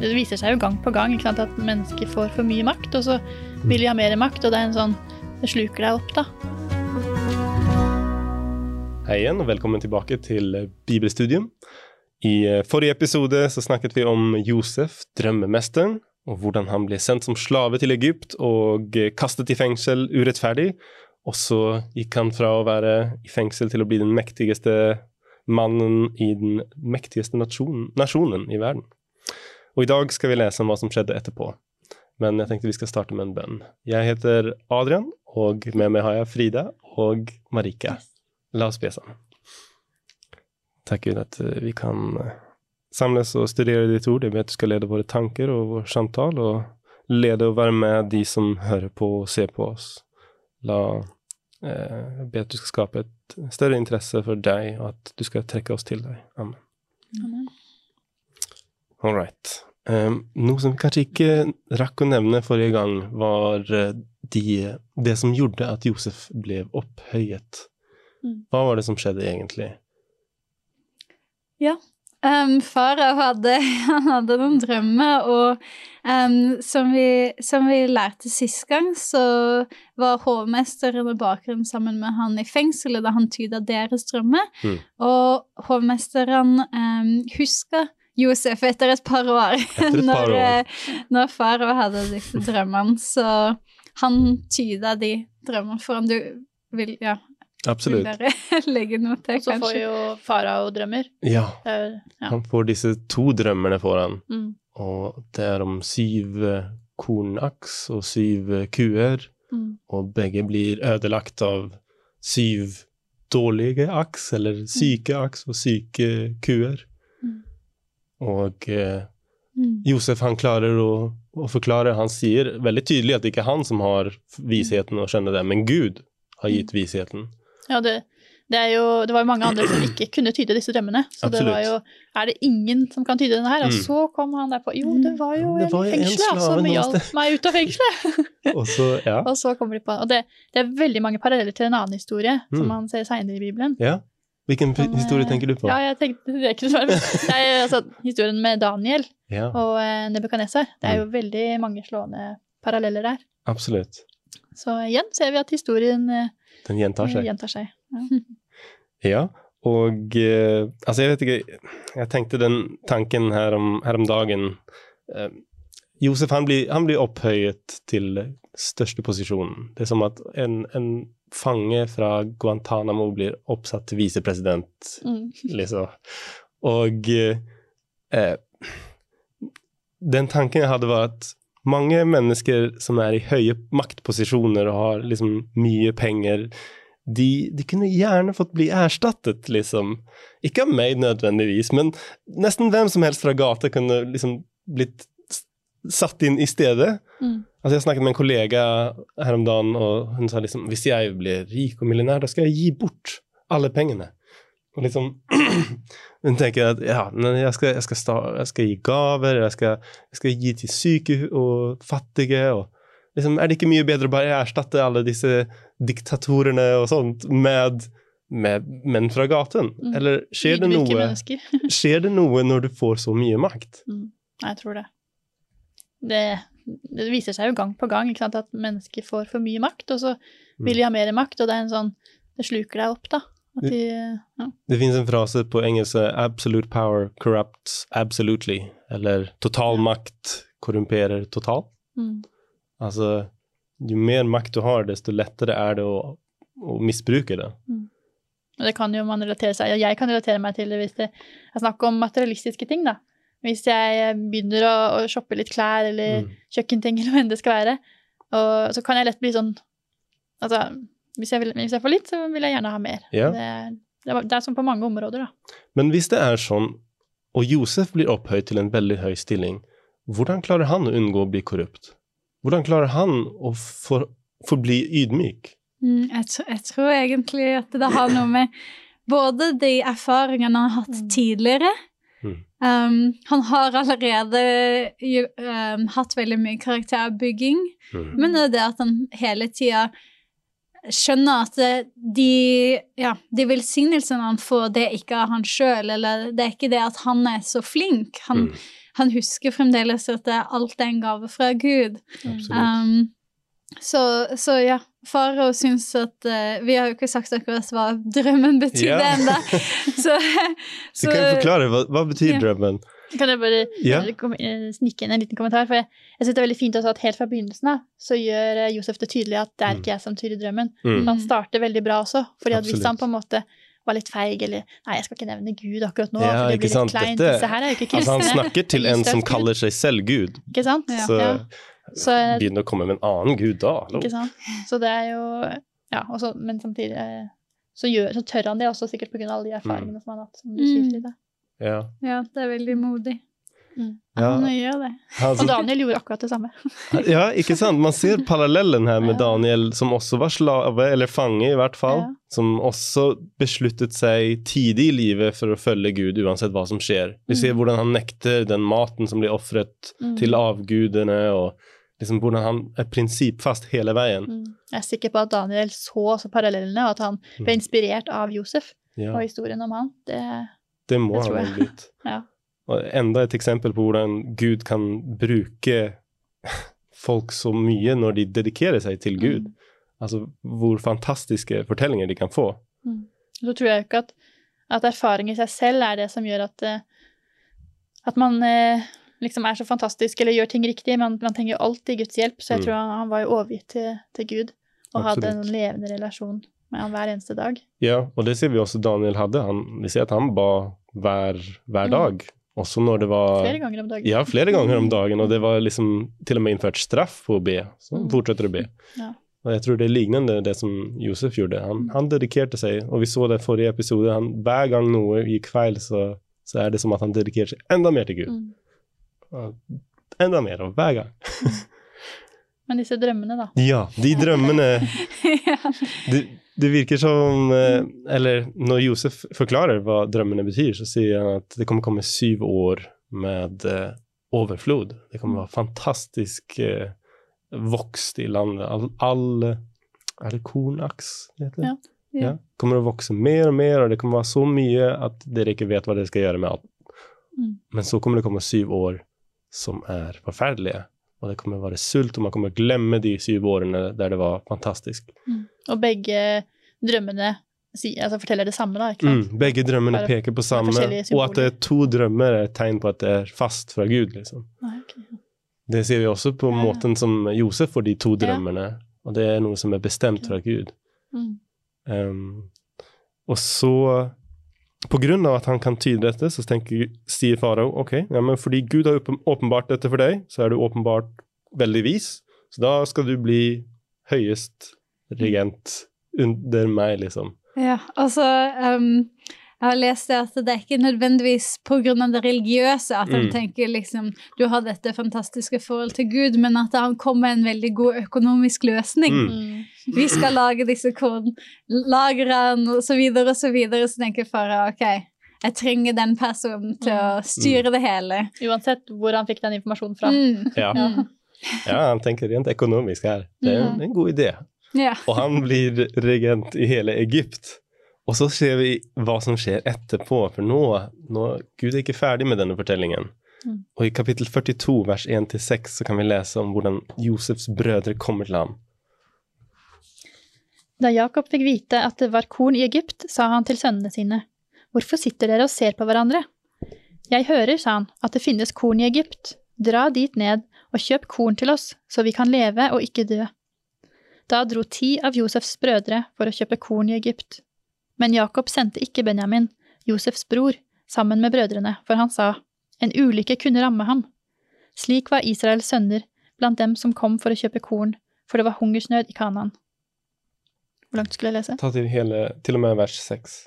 Det viser seg jo gang på gang sant, at mennesker får for mye makt, og så vil de ha mer makt, og det er en sånn Det sluker deg opp, da. Hei igjen, og velkommen tilbake til Bibelstudium. I eh, forrige episode så snakket vi om Josef, drømmemesteren, og hvordan han ble sendt som slave til Egypt og eh, kastet i fengsel urettferdig. Og så gikk han fra å være i fengsel til å bli den mektigste mannen i den mektigste nasjonen, nasjonen i verden. Og i dag skal vi lese om hva som skjedde etterpå. Men jeg tenkte vi skal starte med en bønn. Jeg heter Adrian, og med meg har jeg Frida og Marika. La oss be sammen. Takk Gud at eh, vi kan eh, samles og studere ditt ord. Jeg at du skal lede våre tanker og vår samtale, og lede og være med de som hører på og ser på oss. La eh, ber at du skal skape et større interesse for deg, og at du skal trekke oss til deg. Amen. Amen. All right. Um, noe som vi kanskje ikke rakk å nevne forrige gang, var eh, de, det som gjorde at Josef ble opphøyet. Mm. Hva var det som skjedde egentlig? Ja. Um, farao hadde, hadde noen drømmer, og um, som, vi, som vi lærte sist gang, så var hovmesteren og bakgrunnen sammen med han i fengselet da han tyda deres drømmer. Mm. Og hovmesteren um, huska Josef etter et par år, et par år. når, når farao hadde disse drømmene. Så han tyda de drømmene for han. Du vil, ja, Absolutt. dere legge noe til, Så får jo jo farao drømmer. Ja. Er, ja. Han får disse to drømmene foran, Mm. og det er om syv eh, kornaks og syv eh, kuer, Mm. og begge blir ødelagt av syv dårlige aks, eller syke aks og syke kuer. Mm. Og eh, Mm. Josef han klarer å, å forklare, han sier veldig tydelig at det ikke er han som har visheten å skjønne det, men Gud har gitt visheten. Ja, det, det, jo, det var jo mange andre som ikke kunne tyde disse drømmene. Så det var jo Er det ingen som kan tyde denne her? Og Mm. så kom han der på Jo, det var jo Det var en fengselet slave som hjalp meg ut av fengselet. Og så, ja. og så kommer de på Og det, det er veldig mange paralleller til en annen historie Mm. som man ser seinere i Bibelen. ja. Hvilken historie eh, tenker du på? Ja, jeg tenkte det er ikke så Det er altså historien med Daniel Ja, og eh, Nebukadnesar. Det Mm. er jo veldig mange slående paralleller der. absolutt. Så igjen ser vi at historien eh, Den gjentar seg. gjentar seg. Ja. Ja, og altså jeg vet ikke, jeg tenkte den tanken her om, her om dagen. Josef han blir, han blir opphøyet til største posisjonen. Det er som at en, en fange fra Guantánamo blir oppsatt til visepresident, Mm. liksom. Og eh, den tanken jeg hadde var at mange mennesker som er i høye maktposisjoner og har liksom mye penger, de, de kunne gjerne fått bli erstattet, liksom. Ikke av meg nødvendigvis, men nesten hvem som helst fra gata kunne liksom blitt satt inn i stedet. Mm. Altså Jeg snakket med en kollega her om dagen, og hun sa liksom hvis jeg blir rik og millionær, da skal jeg gi bort alle pengene. Og liksom Hun tenker at ja, jeg skal, jeg skal, sta, jeg skal gi gaver, jeg skal, jeg skal gi til syke og fattige. og liksom, Er det ikke mye bedre å bare erstatte alle disse diktatorene og sånt med, med menn fra gaten? Mm. Eller skjer det, noe, skjer det noe når du får så mye makt? Mm. Jeg tror det. Det. Det viser seg jo gang på gang sant, at mennesker får for mye makt, og så Mm. vil de ha mer makt, og det er en sånn Det sluker deg opp, da. De, ja. Det finnes en frase på engelsk 'absolute power corrupts absolutely', eller 'total makt korrumperer totalt'. mm. Altså, jo mer makt du har, desto lettere er det å, å misbruke det. Og det kan jo man relatere seg og Jeg kan relatere meg til det hvis det er snakk om materialistiske ting, da. Hvis jeg begynner å, å shoppe litt klær eller Mm. kjøkkenting eller hva enn det skal være, og så kan jeg lett bli sånn Altså, hvis jeg, vil, hvis jeg får litt, så vil jeg gjerne ha mer. Ja. Det, det, er, det er sånn på mange områder, da. Men hvis det er sånn, og Josef blir opphøyd til en veldig høy stilling, hvordan klarer han å unngå å bli korrupt? Hvordan klarer han å for, forbli ydmyk? Mm, jeg, tror, jeg tror egentlig at det har noe med både de erfaringene han har hatt Mm. tidligere. Um, Han har allerede um, hatt veldig mye karakterbygging, Mm. men det er det at han hele tida skjønner at de, ja, de velsignelsene han får, det er ikke av han sjøl, eller det er ikke det at han er så flink. Han, Mm. han husker fremdeles at det, alt er en gave fra Gud. Um, så, så ja, farao syns at uh, Vi har jo ikke sagt akkurat hva drømmen betydde Ja. ennå. Så, Så kan du forklare, hva, hva betyr Ja. drømmen? Kan jeg bare Ja. eh, eh, snike inn en liten kommentar? For jeg, jeg synes det er veldig fint også at helt fra begynnelsen av så gjør Josef det tydelig at det er ikke jeg som tyder drømmen. Mm. Han starter veldig bra også, fordi at hvis han på en måte var litt feig, eller nei, jeg skal ikke nevne Gud akkurat nå, Ja, for det blir blir sant, litt kleint. dette- Disse her er jo ikke Altså, han snakker til en som kaller seg selv Gud, Ikke sant? Ja. så Ja. Så, begynner å komme med en annen Gud da. hallo. ikke sant? så det er jo Ja, også, men samtidig eh, så, gjør, så tør han det også, sikkert pga. alle de erfaringene som han har hatt. Som du sier, Mm. Frida. Ja. ja, det er veldig modig. Ja. Han gjør det. Altså, Og Daniel gjorde akkurat det samme. ja, ikke sant? Man ser parallellen her med Daniel, som også var slave, eller fange i hvert fall, Ja. som også besluttet seg tidlig i livet for å følge Gud uansett hva som skjer. Vi ser Mm. hvordan han nekter den maten som blir ofret Mm. til avgudene, og liksom hvordan han er prinsippfast hele veien. Mm. Jeg er sikker på at Daniel så parallellene, og at han ble Mm. inspirert av Josef Ja. og historien om han. Det, Det må Det han ha blitt. Ja. Og enda et eksempel på hvordan Gud kan bruke folk så mye når de dedikerer seg til Gud. Mm. Altså hvor fantastiske fortellinger de kan få. så tror jeg ikke at, at erfaring i seg selv er det som gjør at, eh, at man eh, liksom er så fantastisk eller gjør ting riktig. men man trenger jo alltid Guds hjelp, så jeg Mm. tror han, han var jo overgitt til, til Gud og hadde en levende relasjon med han hver eneste dag. Ja, og det ser vi også Daniel hadde. Han, vi ser at han ba hver, hver Mm. dag. Også når det var Flere ganger om dagen. Ja, flere ganger om dagen, og det var liksom til og med innført straff på å be. Så han Mm. fortsetter å be. Ja. Og jeg tror det er lignende det som Josef gjorde. Han, Mm. han dedikerte seg, og vi så det i forrige episode. Han, hver gang noe gikk feil, så, så er det som at han dedikerer seg enda mer til Gud. Mm. Og Enda mer, av hver gang. Men disse drømmene, da. Ja, de drømmene det, det virker som eh, Eller når Josef forklarer hva drømmene betyr, så sier han at det kommer komme syv år med eh, overflod. Det kommer være fantastisk eh, vokst i landet. All, all Er det kornaks det heter? Ja. Ja. Kommer å vokse mer og mer, og det kommer være så mye at dere ikke vet hva dere skal gjøre med alt. Mm. Men så kommer det komme syv år som er forferdelige. Og det kommer å være sult, og man kommer å glemme de syv årene der det var fantastisk. Og begge drømmene altså forteller det samme, da. ikke sant? Mm, begge drømmene Bare peker på samme, og at det er to drømmer er et tegn på at det er fast fra Gud. liksom. Ah, okay. Det ser vi også på Ja. måten som Josef får de to Ja. drømmene, og det er noe som er bestemt fra Gud. Mm. Um, og så, av at han kan tyde dette, så tenker, sier farao ok, ja, men fordi Gud har åpenbart dette for deg, så er du åpenbart veldig vis, så da skal du bli høyest regent under meg, liksom. Ja, altså um, Jeg har lest det at det er ikke nødvendigvis av det religiøse at han Mm. tenker liksom Du har dette fantastiske forhold til Gud, men at han kom med en veldig god økonomisk løsning. Mm. Mm. Vi skal lage disse kornlagrene og så videre og så videre, så tenker fara ok, jeg trenger den personen til å styre det hele. Uansett hvor han fikk den informasjonen fra. Mm. Ja. Mm. ja, han tenker rent økonomisk her. Det er en, en god idé. Ja. Og han blir regent i hele Egypt. Og så ser vi hva som skjer etterpå, for nå, nå Gud er ikke ferdig med denne fortellingen. Mm. Og i kapittel 42, vers 1-6, så kan vi lese om hvordan Josefs brødre kommer til ham. Da Jakob fikk vite at det var korn i Egypt, sa han til sønnene sine, Hvorfor sitter dere og ser på hverandre? Jeg hører, sa han, at det finnes korn i Egypt. Dra dit ned og kjøp korn til oss, så vi kan leve og ikke dø. Da dro ti av Josefs brødre for å kjøpe korn i Egypt. Men Jakob sendte ikke Benjamin, Josefs bror, sammen med brødrene, for han sa, en ulykke kunne ramme ham. Slik var Israels sønner blant dem som kom for å kjøpe korn, for det var hungersnød i Kanaan. Hvor langt skulle jeg lese? Ta til, hele, til og med vers 6.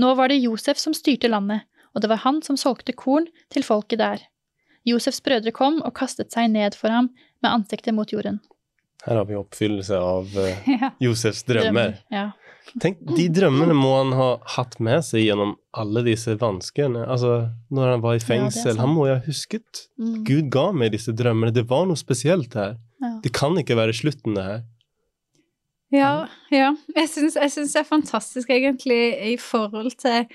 Nå var det Josef som styrte landet, og det var han som solgte korn til folket der. Josefs brødre kom og kastet seg ned for ham med ansiktet mot jorden. Her har vi oppfyllelse av eh, Ja. Josefs drømmer. Ja. Tenk, De drømmene må han ha hatt med seg gjennom alle disse vanskene. Altså, når han var i fengsel. Ja, han må jo ha husket. Mm. Gud ga meg disse drømmene. Det var noe spesielt her. Det kan ikke være slutten, det her. Ja, ja. Jeg syns det er fantastisk, egentlig, i forhold til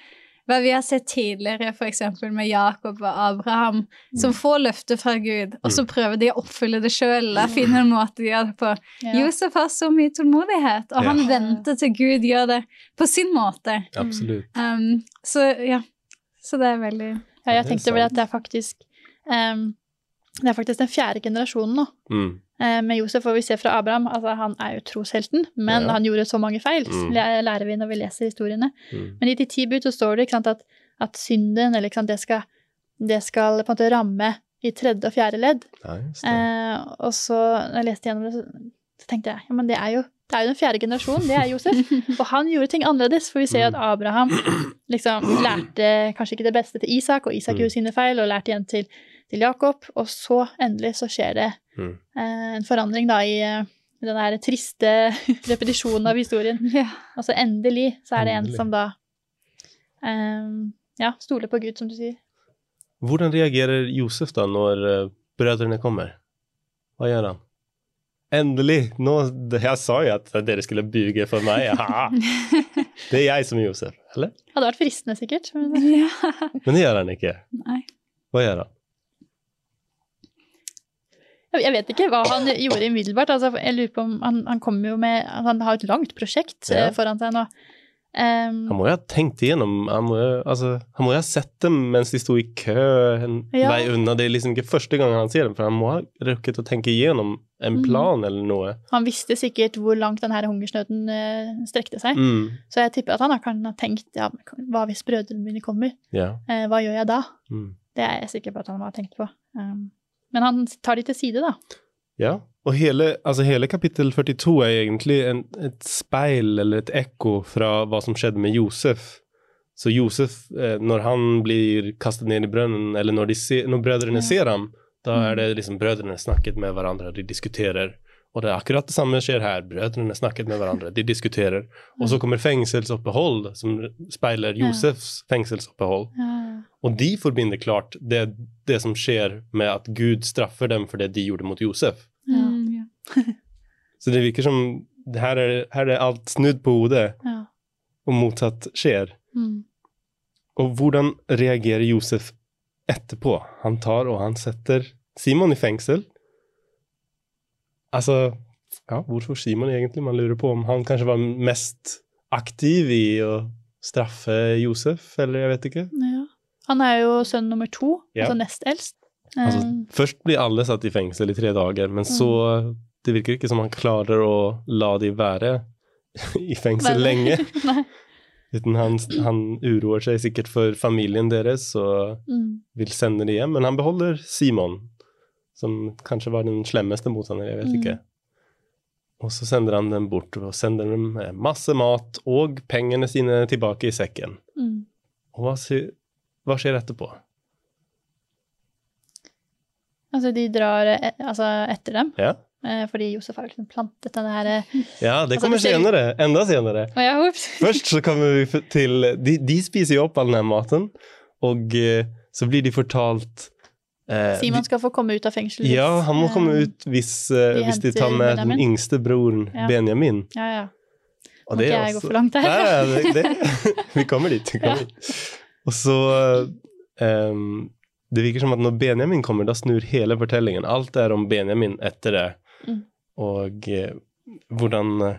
hva vi har sett tidligere, f.eks. med Jakob og Abraham, som får løfter fra Gud, og så prøver de å oppfylle det sjøl, eller finne en måte de gjør det på. Ja. Josef har så mye tålmodighet, og han Ja. venter til Gud gjør det på sin måte. Absolutt. Um, så ja, så det er veldig Ja, jeg tenkte vel at det er faktisk um, Det er faktisk den fjerde generasjonen nå. Mm. Eh, med Josef, og vi ser fra Abraham altså Han er jo troshelten, men Ja. han gjorde så mange feil. Mm. lærer vi når vi leser historiene. Mm. Men i de ti bud så står det ikke sant, at, at synden eller ikke sant, det, skal, det skal på en måte ramme i tredje og fjerde ledd. Nice. Eh, og så når jeg leste gjennom det, så, så tenkte jeg ja, men det er jo det er jo den fjerde generasjonen, det er Josef. Og han gjorde ting annerledes, for vi ser jo at Abraham liksom lærte kanskje ikke det beste til Isak, og Isak Mm. gjorde sine feil, og lærte igjen til, til Jakob. Og så endelig så skjer det Mm. eh, en forandring da i eh, den der triste repetisjonen av historien. Ja. Altså endelig så er det en som da um, ja, stoler på Gud, som du sier. Hvordan reagerer Josef da når brødrene kommer? Hva gjør han? Endelig! Nå, jeg sa jo at dere skulle buge for meg. Haha. Det er jeg som er Josef, eller? Hadde vært fristende, sikkert. Men, ja. Men det gjør han ikke. Nei. Hva gjør han? Jeg- vet ikke hva han gjorde umiddelbart. Altså, jeg lurer på om han, han kommer jo med Han har et langt prosjekt Ja. eh, foran seg nå. Um, Han må jo ha tenkt igjennom Han må jo, altså, han må jo ha sett dem mens de sto i kø en Ja. vei unna. Det er liksom ikke første gang han ser dem, for han må ha rukket å tenke igjennom en plan plan eller noe. han visste sikkert hvor langt denne hungersnøden uh, strekte seg. Mm. Så jeg tipper at han kan ha tenkt ja, hva hvis brødrene mine kommer? Ja. Uh, hva gjør jeg da? Mm. Det er jeg sikker på at han har tenkt på. Ehm, men han tar de til side, da. Ja, og hele, altså hele kapittel 42 er egentlig en, et speil eller et ekko fra hva som skjedde med Josef. Så Josef, eh, når han blir kastet ned i brønnen, eller når, de se, når brødrene Ja. ser ham, da Mm. er det liksom brødrene snakket med hverandre, de diskuterer. Og det er akkurat det samme skjer her. Brødrene snakket med hverandre, de diskuterer. Og så kommer fengselsopphold, som speiler Ja. Josefs fengselsopphold. Ja. Og de forbinder klart det, det som skjer med at Gud straffer dem for det de gjorde mot Josef. Mm, ja. Så det virker som her er, her er alt snudd på hodet, Ja. og motsatt skjer. Mm. Og hvordan reagerer Josef etterpå? Han tar og han setter Simon i fengsel. Altså, ja, hvorfor Simon egentlig? Man lurer på om han kanskje var mest aktiv i å straffe Josef, eller jeg vet ikke. ja. Han er jo sønn nummer to, Ja. altså nest eldst. Altså, Ehm, først blir alle satt i fengsel i tre dager, men så Det virker ikke som han klarer å la de være i fengsel lenge. Nei. Uten han, han uroer seg sikkert for familien deres og Mm. vil sende dem hjem. Men han beholder Simon, som kanskje var den slemmeste mot henne, jeg vet Mm. ikke. Og så sender han dem bort og sender dem masse mat og pengene sine tilbake i sekken. Mm. Og hva, hva skjer etterpå? Altså, de drar eh, altså, etter dem, Ja, eh, fordi Josef har liksom plantet denne her eh, ja det Altså, kommer altså, ser- senere. Enda senere. Ja. Først så kommer vi til De, de spiser jo opp all den maten, og eh, så blir de fortalt eh, Simon skal få komme ut av fengsel. Ja, han må komme eh, ut hvis, eh, de hvis de tar med den yngste broren Ja. Benjamin. Ja, ja. Må ikke jeg jeg gå for langt her. Nei, det, det, vi kommer dit. Vi kommer dit. Og så ehm, Det virker som at når Benjamin kommer, da snur hele fortellingen. Alt er om Benjamin etter det. Mm. Og eh, hvordan eh,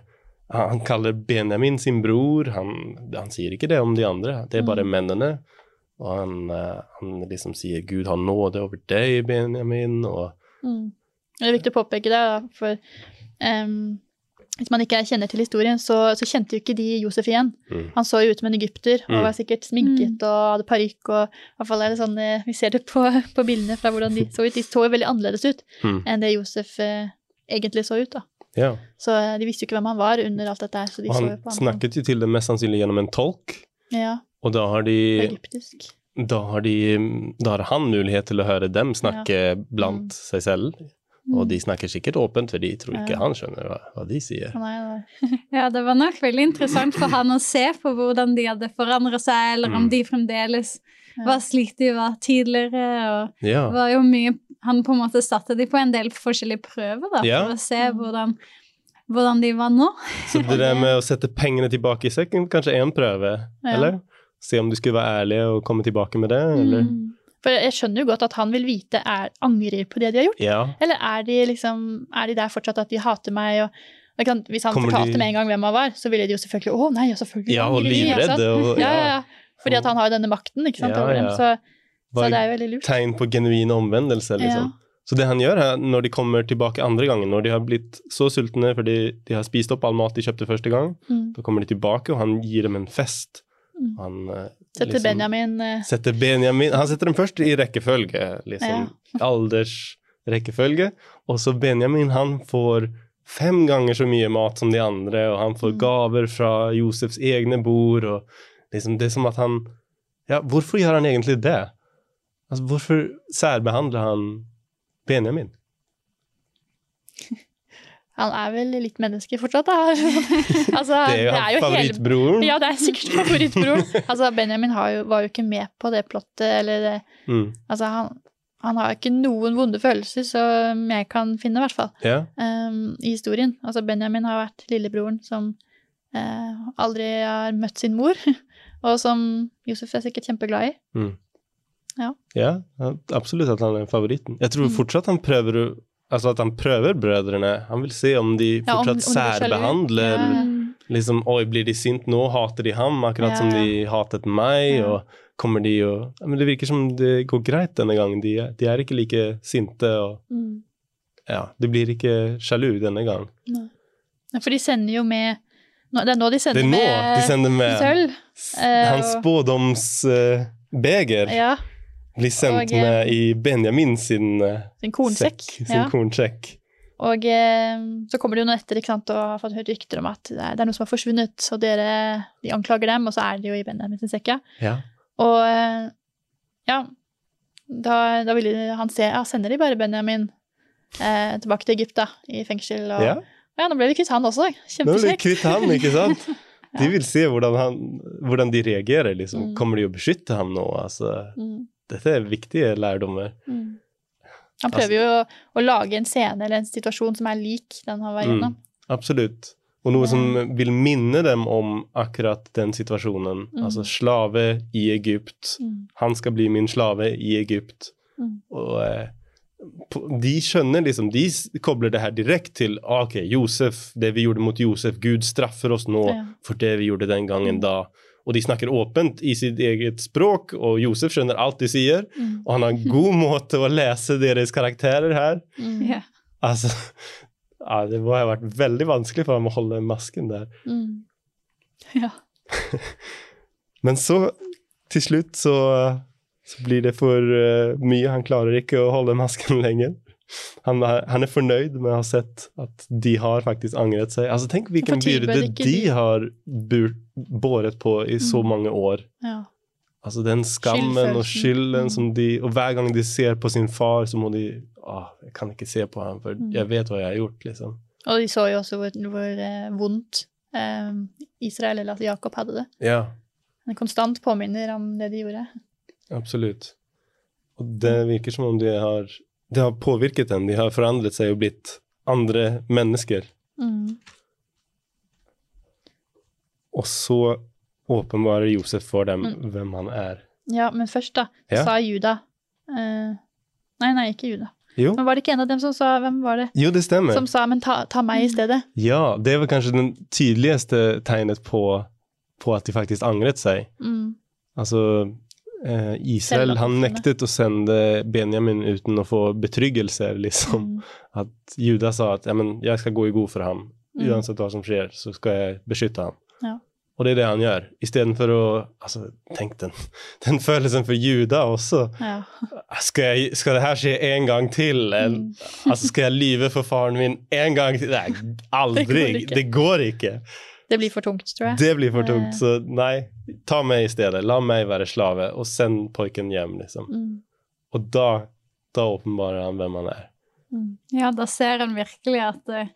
han, han kaller Benjamin sin bror. Han, han sier ikke det om de andre, det er bare Mm. mennene. Og han, eh, han liksom sier 'Gud har nåde over deg, Benjamin', og Mm. Det er viktig å påpeke det, for um, hvis man ikke kjenner til historien, så, så kjente jo ikke de Josef igjen. mm, Han så jo ut som en egypter og Mm. var sikkert sminket og hadde parykk. og i hvert fall er det sånn, eh, Vi ser det på, på bildene fra hvordan de så ut. De så jo veldig annerledes ut mm, enn det Josef eh, egentlig så ut. da. ja. Så eh, de visste jo ikke hvem han var under alt dette her. så de Og så jo han på han snakket jo til det mest sannsynlig gjennom en tolk. ja, Og da har de egyptisk. da har, de, da har han mulighet til å høre dem snakke blant seg selv. Og de snakker sikkert åpent, for de tror ikke Ja. han skjønner hva, hva de sier. Er, Ja, det var nok veldig interessant for han å se på hvordan de hadde forandret seg, eller om Mm. de fremdeles Ja. var slik de var tidligere. og Ja. det var jo mye, Han på en måte satte de på en del forskjellige prøver da, Ja. for å se hvordan, hvordan de var nå. Så det der med å sette pengene tilbake i sekken, kanskje én en prøve, Ja. eller? Se om du skulle være ærlig og komme tilbake med det, eller? Mm. For jeg skjønner jo godt at han vil vite er angrer på det de har gjort. Ja. Eller er de liksom, er de der fortsatt at de hater meg? og Hvis han Kommer fortalte de- med en gang hvem han var, så ville de jo selvfølgelig Å nei, selvfølgelig Ja, og livredde. Og, Ja, ja, ja. Fordi at han har jo denne makten, ikke sant, over dem. Så, så det er jo veldig lurt. tegn på genuin omvendelse, liksom. Så det han gjør her, når de kommer tilbake andre gangen, når de har blitt så sultne fordi de har spist opp all mat de kjøpte første gang, Mm. da kommer de tilbake, og han gir dem en fest. Mm. Han eh, Setter liksom Benjamin eh, setter Benjamin Han setter dem først i rekkefølge, liksom. Aldersrekkefølge. Og så Benjamin, han får fem ganger så mye mat som de andre, og han får Mm. gaver fra Josefs egne bord, og liksom, det er som at han Ja, hvorfor gjør han egentlig det? Altså, hvorfor særbehandler han Benjamin? Han er vel litt menneske fortsatt, da. altså, Det er jo hele- favorittbroren. Ja, det er sikkert favorittbroren. altså, Benjamin har jo, var jo ikke med på det plottet, eller det Mm. Altså, han, han har ikke noen vonde følelser, som jeg kan finne, i hvert fall, Ja. um, i historien. Altså, Benjamin har vært lillebroren som uh, aldri har møtt sin mor, og som Josef er sikkert kjempeglad i. ja, absolutt at han er favoritten. Jeg tror Mm. fortsatt han prøver å Altså at han prøver brødrene. Han vil se om de Ja, om- fortsatt om de særbehandler Ja. liksom, oi, blir de sint nå? Hater de ham akkurat Ja. som de hatet meg? Ja. Og kommer de og Men det virker som det går greit denne gangen. De, de er ikke like sinte, og Mm. ja, de blir ikke sjalu denne gang. Nei. For de sender jo med Det er nå de Det sender er nå med de sender med sølv. eh, hans spådomsbeger. Uh, Ja, blir sendt og, eh, med i Benjamin sin eh, sin kornsekk. sekk, sin Ja. kornsekk. Og eh, så kommer de jo nå etter ikke sant, og har fått hørt rykter om at det er, det er noe som har forsvunnet, og dere, de anklager dem, og så er de jo i Benjamin sin sekk, ja. Ja. Og ja, da, da vil han se Ja, sender de bare Benjamin eh, tilbake til Egypt, da, i fengsel. Og ja. og ja, nå ble vi kvitt han også. Nå blir vi kvitt han, ikke sant? De vil se hvordan, han, hvordan de reagerer. Liksom. Mm. Kommer de å beskytte ham nå? Altså, Mm, dette er viktige lærdommer. mm. Han prøver jo å, å lage en scene eller en situasjon som er lik den han var Mm. Absolutt. Og noe som vil minne dem om akkurat den situasjonen. Mm. Altså slave i Egypt. Mm. Han skal bli min slave i Egypt. Mm. Og eh, de skjønner liksom, de kobler det her direkte til ah, ok, Josef, det vi gjorde mot Josef, Gud straffer oss nå Ja. for det vi gjorde den gangen da. Og de snakker åpent i sitt eget språk, og Josef skjønner alt de sier. Mm. Og han har en god måte å lese deres karakterer her. Mm. Yeah. Altså, ja, det må ha vært veldig vanskelig for ham å holde masken der. Mm. Ja. Men så, til slutt, så, så blir det for uh, mye. Han klarer ikke å holde masken lenger. Han han er fornøyd med å ha sett at de har faktisk angret seg. Altså, tenk hvilken byrde de har båret på i så Mm. mange år. ja. Altså den skammen og skylden Mm. som de Og hver gang de ser på sin far, så må de Å, jeg kan ikke se på ham, for Mm. jeg vet hva jeg har gjort, liksom. Og de så jo også hvor, hvor eh, vondt eh, Israel, eller at Jakob, hadde det. Ja, En konstant påminner om det de gjorde. absolutt. Og det virker som om de har Det har påvirket dem. De har forandret seg og blitt andre mennesker. Mm. Og så åpenbarer Josef for dem Mm. hvem han er. Ja, men først, da, Ja. sa Juda eh, Nei, nei, ikke Juda. Jo, Men var det ikke en av dem som sa Hvem var det? jo det stemmer. Som sa 'men ta, ta meg i stedet'? Ja, det var kanskje den tydeligste tegnet på, på at de faktisk angret seg. Mm. Altså, eh, Israel han nektet å sende Benjamin uten å få betryggelse, liksom. Mm. At Juda sa at ja, men, jeg skal gå i god for ham. Mm. Uansett hva som skjer, så skal jeg beskytte ham. Ja. Og det er det han gjør. Istedenfor å altså, Tenk den, den følelsen for Juda også. Ja. Skal, jeg, skal det her skje en gang til? En, Mm. altså, skal jeg lyve for faren min en gang til? Nei, aldri. Det går ikke. Det går ikke. Det blir for tungt, tror jeg. Det blir for Eh. tungt. Så nei, ta meg i stedet. La meg være slave, og send pojken hjem, liksom. Mm. Og da, da åpenbarer han hvem han er. Mm. ja, da ser en virkelig at uh,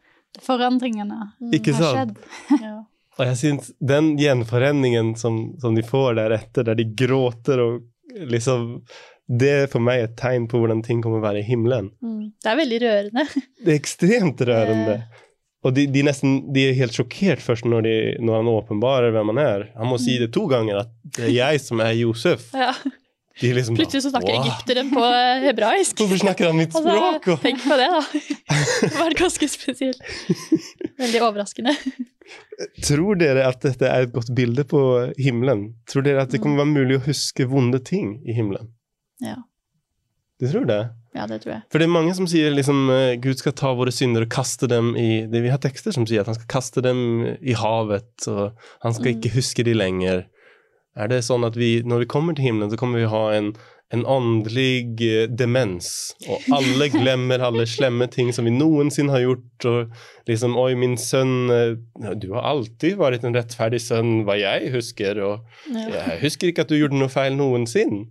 forandringene Mm. Ikke har sant? skjedd. Ja. Og jeg syns den gjenforeningen som, som de får deretter, der de gråter og liksom Det er for meg et tegn på hvordan ting kommer å være i himmelen. Mm. Det er veldig rørende. Det er ekstremt rørende. Og de, de, nesten, de er helt sjokkert først når, de, når han åpenbarer hvem han er. Han må si det to ganger, at det er jeg som er Josef. Ja. De liksom Plutselig så snakker «Wow, egypteren på eh, hebraisk. Hvorfor snakker han mitt språk? Altså, tenk på det, da. Det var ganske spesielt. Veldig overraskende. tror dere at dette er et godt bilde på himmelen? Tror dere at det kommer være mulig å huske vonde ting i himmelen? Ja. Du tror det? Ja, det tror jeg. For det er mange som sier liksom eh, Gud skal ta våre synder og kaste dem i det Vi har tekster som sier at han skal kaste dem i havet, og han skal Mm. ikke huske de lenger. Er det sånn at vi, når vi kommer til himmelen, så kommer vi ha en, en åndelig eh, demens, og alle glemmer alle slemme ting som vi noensinne har gjort, og liksom Oi, min sønn eh, Du har alltid vært en rettferdig sønn, hva jeg husker, og jeg husker ikke at du gjorde noe feil noensinne.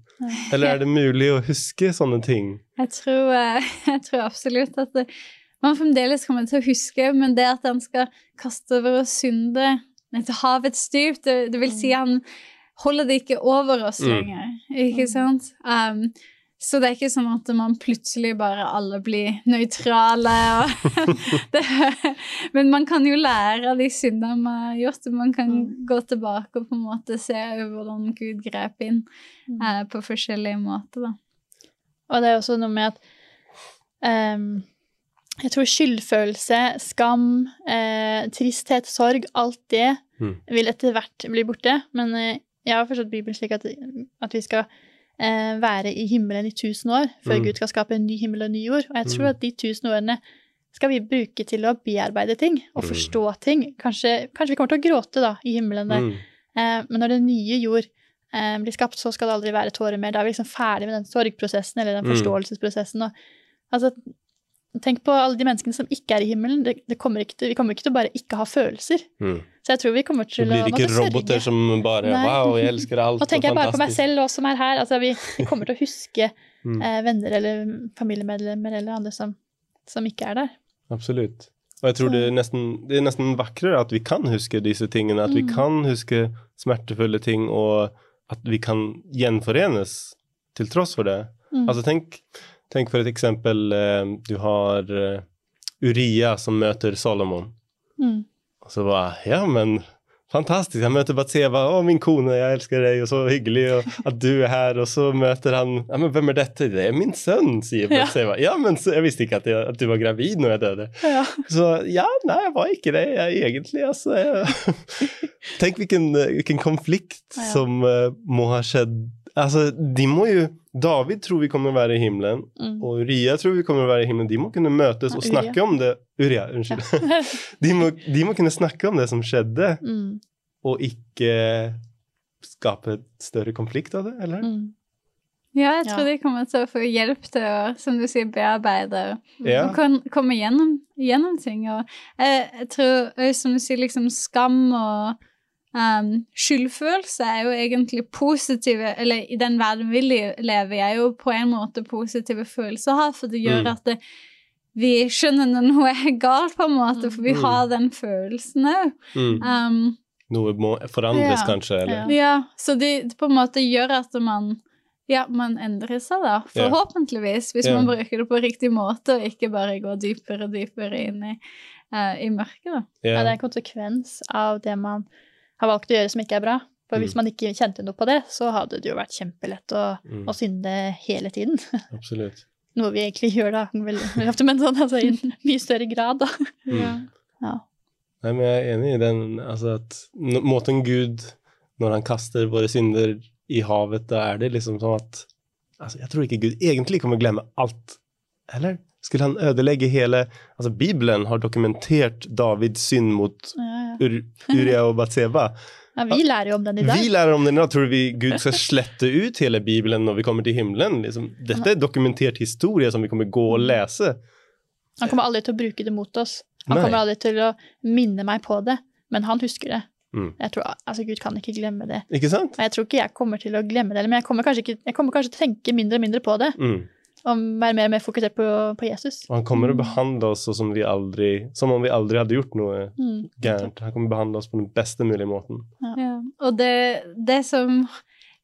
Eller er det mulig å huske sånne ting? Jeg tror, eh, jeg tror absolutt at det, man fremdeles kommer til å huske, men det at han skal kaste over oss synde til havets dyp, det, det vil si han holder det ikke over oss Mm. lenger, ikke sant? Um, så det er ikke sånn at man plutselig bare alle blir nøytrale. Og det, men man kan jo lære av de syndene man har gjort, og man kan Mm. gå tilbake og på en måte se hvordan Gud grep inn Mm. eh, på forskjellige måter. da. Og det er også noe med at um, Jeg tror skyldfølelse, skam, eh, tristhet, sorg, alt det Mm. vil etter hvert bli borte. Men eh, jeg har forstått Bibelen slik at, at vi skal eh, være i himmelen i tusen år før Mm. Gud skal skape en ny himmel og en ny jord. Og jeg tror Mm. at de tusen årene skal vi bruke til å bearbeide ting og Mm. forstå ting. Kanskje, kanskje vi kommer til å gråte da, i himmelen der. Mm. Eh, men når den nye jord eh, blir skapt, så skal det aldri være tårer mer. Da er vi liksom ferdig med den sorgprosessen eller den Mm. forståelsesprosessen. Og, altså, tenk på alle de menneskene som ikke er i himmelen. Det, det kommer til, vi kommer ikke til å bare ikke ha følelser. Mm. Så jeg tror vi kommer til å det blir ikke roboter sørge. som bare Nei. Wow, jeg elsker alt. Nå tenker jeg bare på meg selv og som er her. Altså, vi, vi kommer til å huske Mm. eh, venner eller familiemedlemmer eller andre som, som ikke er der. Absolutt. Og jeg tror det er, nesten, det er nesten vakrere at vi kan huske disse tingene. At vi Mm. kan huske smertefulle ting, og at vi kan gjenforenes til tross for det. Mm. Altså tenk, tenk for et eksempel eh, Du har eh, Uria som møter Salomon. Mm. Og så bare Ja, men fantastisk. Han møter Batseva. 'Å, min kone, jeg elsker deg, og så hyggelig og at du er her.' Og så møter han 'Ja, men hvem er dette?' 'Det er min sønn', sier Ja. 'Ja, men så, jeg visste ikke at, jeg, at du var gravid når jeg døde'. Ja. Så ja, nei, jeg var ikke det, jeg, egentlig. Altså, Tenk hvilken, hvilken konflikt som uh, må ha skjedd. Altså, de må jo David tror vi kommer å være i himmelen, Mm. og Uria tror vi kommer å være i himmelen. De må kunne møtes og snakke om det Uria, unnskyld. De, må, de må kunne snakke om det som skjedde, Mm. og ikke skape et større konflikt av det, eller? Mm. Ja, jeg tror Ja. de kommer til å få hjelp til å, som du sier, bearbeide Ja. og kan komme gjennom, gjennom ting. Og jeg, jeg tror som du sier, liksom skam og um, skyldfølelse er jo egentlig positive Eller i den verden vi le- lever i, er jo på en måte positive følelser å ha, for det gjør Mm. at det, vi skjønner når noe er galt, på en måte, for vi Mm. har den følelsen òg. Mm. Um, Noe må forandres, Ja. kanskje, eller? Ja. så det, det på en måte gjør at man ja, man endrer seg, da. Forhåpentligvis, hvis Ja. man bruker det på riktig måte, og ikke bare går dypere og dypere inn i, uh, i mørket, da. Ja, det er en konsekvens av det man har valgt å gjøre som ikke er bra. For hvis Mm. man ikke kjente noe på det, så hadde det jo vært kjempelett å, Mm, å synde hele tiden. absolutt. Noe vi egentlig gjør da, veldig, ofte, men sånn altså, i en mye større grad, da. Mm. Ja. Nei, men jeg er enig i den, altså at måten Gud, når han kaster våre synder i havet, da er det liksom sånn at altså, Jeg tror ikke Gud egentlig kommer glemme alt, eller? Skulle han ødelegge hele Altså, Bibelen har dokumentert Davids synd mot Ja, ja. Ur Uria og Batseba. ja, vi lærer jo om den i dag. Vi lærer om den i dag. Tror vi Gud skal slette ut hele Bibelen når vi kommer til himmelen? Liksom, dette er dokumentert historie som vi kommer gå og lese. Han kommer aldri til å bruke det mot oss. Han Nei. kommer aldri til å minne meg på det, men han husker det. Mm. Jeg tror, altså Gud kan ikke glemme det. Ikke sant? Og jeg tror ikke jeg kommer til å glemme det, men jeg kommer kanskje, ikke, jeg kommer kanskje til å tenke mindre og mindre på det, Mm. Og være mer og mer fokusert på, på Jesus. Og han kommer å behandle oss som, vi aldri, som om vi aldri hadde gjort noe Mm. gærent. Han kommer å behandle oss på den beste mulige måten. Ja. Og det, det som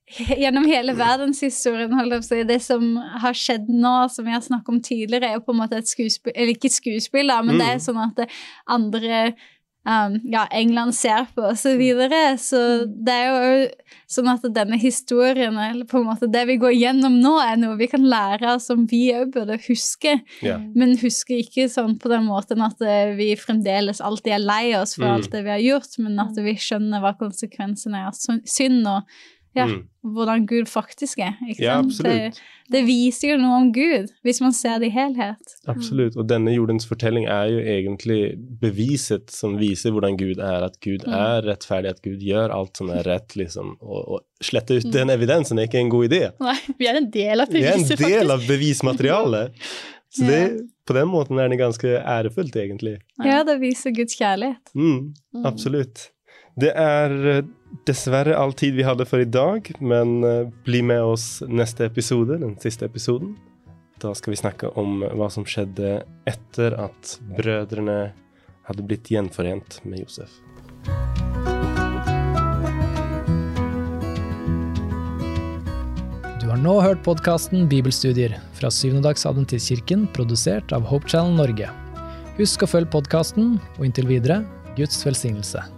gjennom hele verdenshistorien, holdt jeg det som har skjedd nå, som vi har snakket om tidligere, er jo på en måte et skuespill Eller ikke et skuespill, da, men Mm. det er sånn at det andre um, ja, England ser på, og så videre. Så det er jo sånn at denne historien, eller på en måte det vi går gjennom nå, er noe vi kan lære av, som vi òg burde huske. Ja. Men huske ikke sånn på den måten at eh, vi fremdeles alltid er lei oss for Mm. alt det vi har gjort, men at vi skjønner hva konsekvensene er av synd, og ja, Mm. hvordan Gud faktisk er. Ja. Det, det viser jo noe om Gud, hvis man ser det i helhet. Absolutt. Og denne jordens fortelling er jo egentlig beviset som viser hvordan Gud er. At Gud Mm. er rettferdig, at Gud gjør alt som er rett, liksom. Og, og slette ut Mm. den evidensen er ikke en god idé. Nei, vi er en del av Det er en del av bevismaterialet. Så det, på den måten er det ganske ærefullt, egentlig. Ja, det viser Guds kjærlighet. Mm, Mm. absolutt. Det er eh, dessverre all tid vi hadde for i dag, men eh, bli med oss neste episode, den siste episoden. Da skal vi snakke om hva som skjedde etter at brødrene hadde blitt gjenforent med Josef. Du har nå hørt podkasten Bibelstudier fra Syvendedagsadventistkirken, produsert av Hope Channel Norge. Husk å følge podkasten, og inntil videre Guds velsignelse.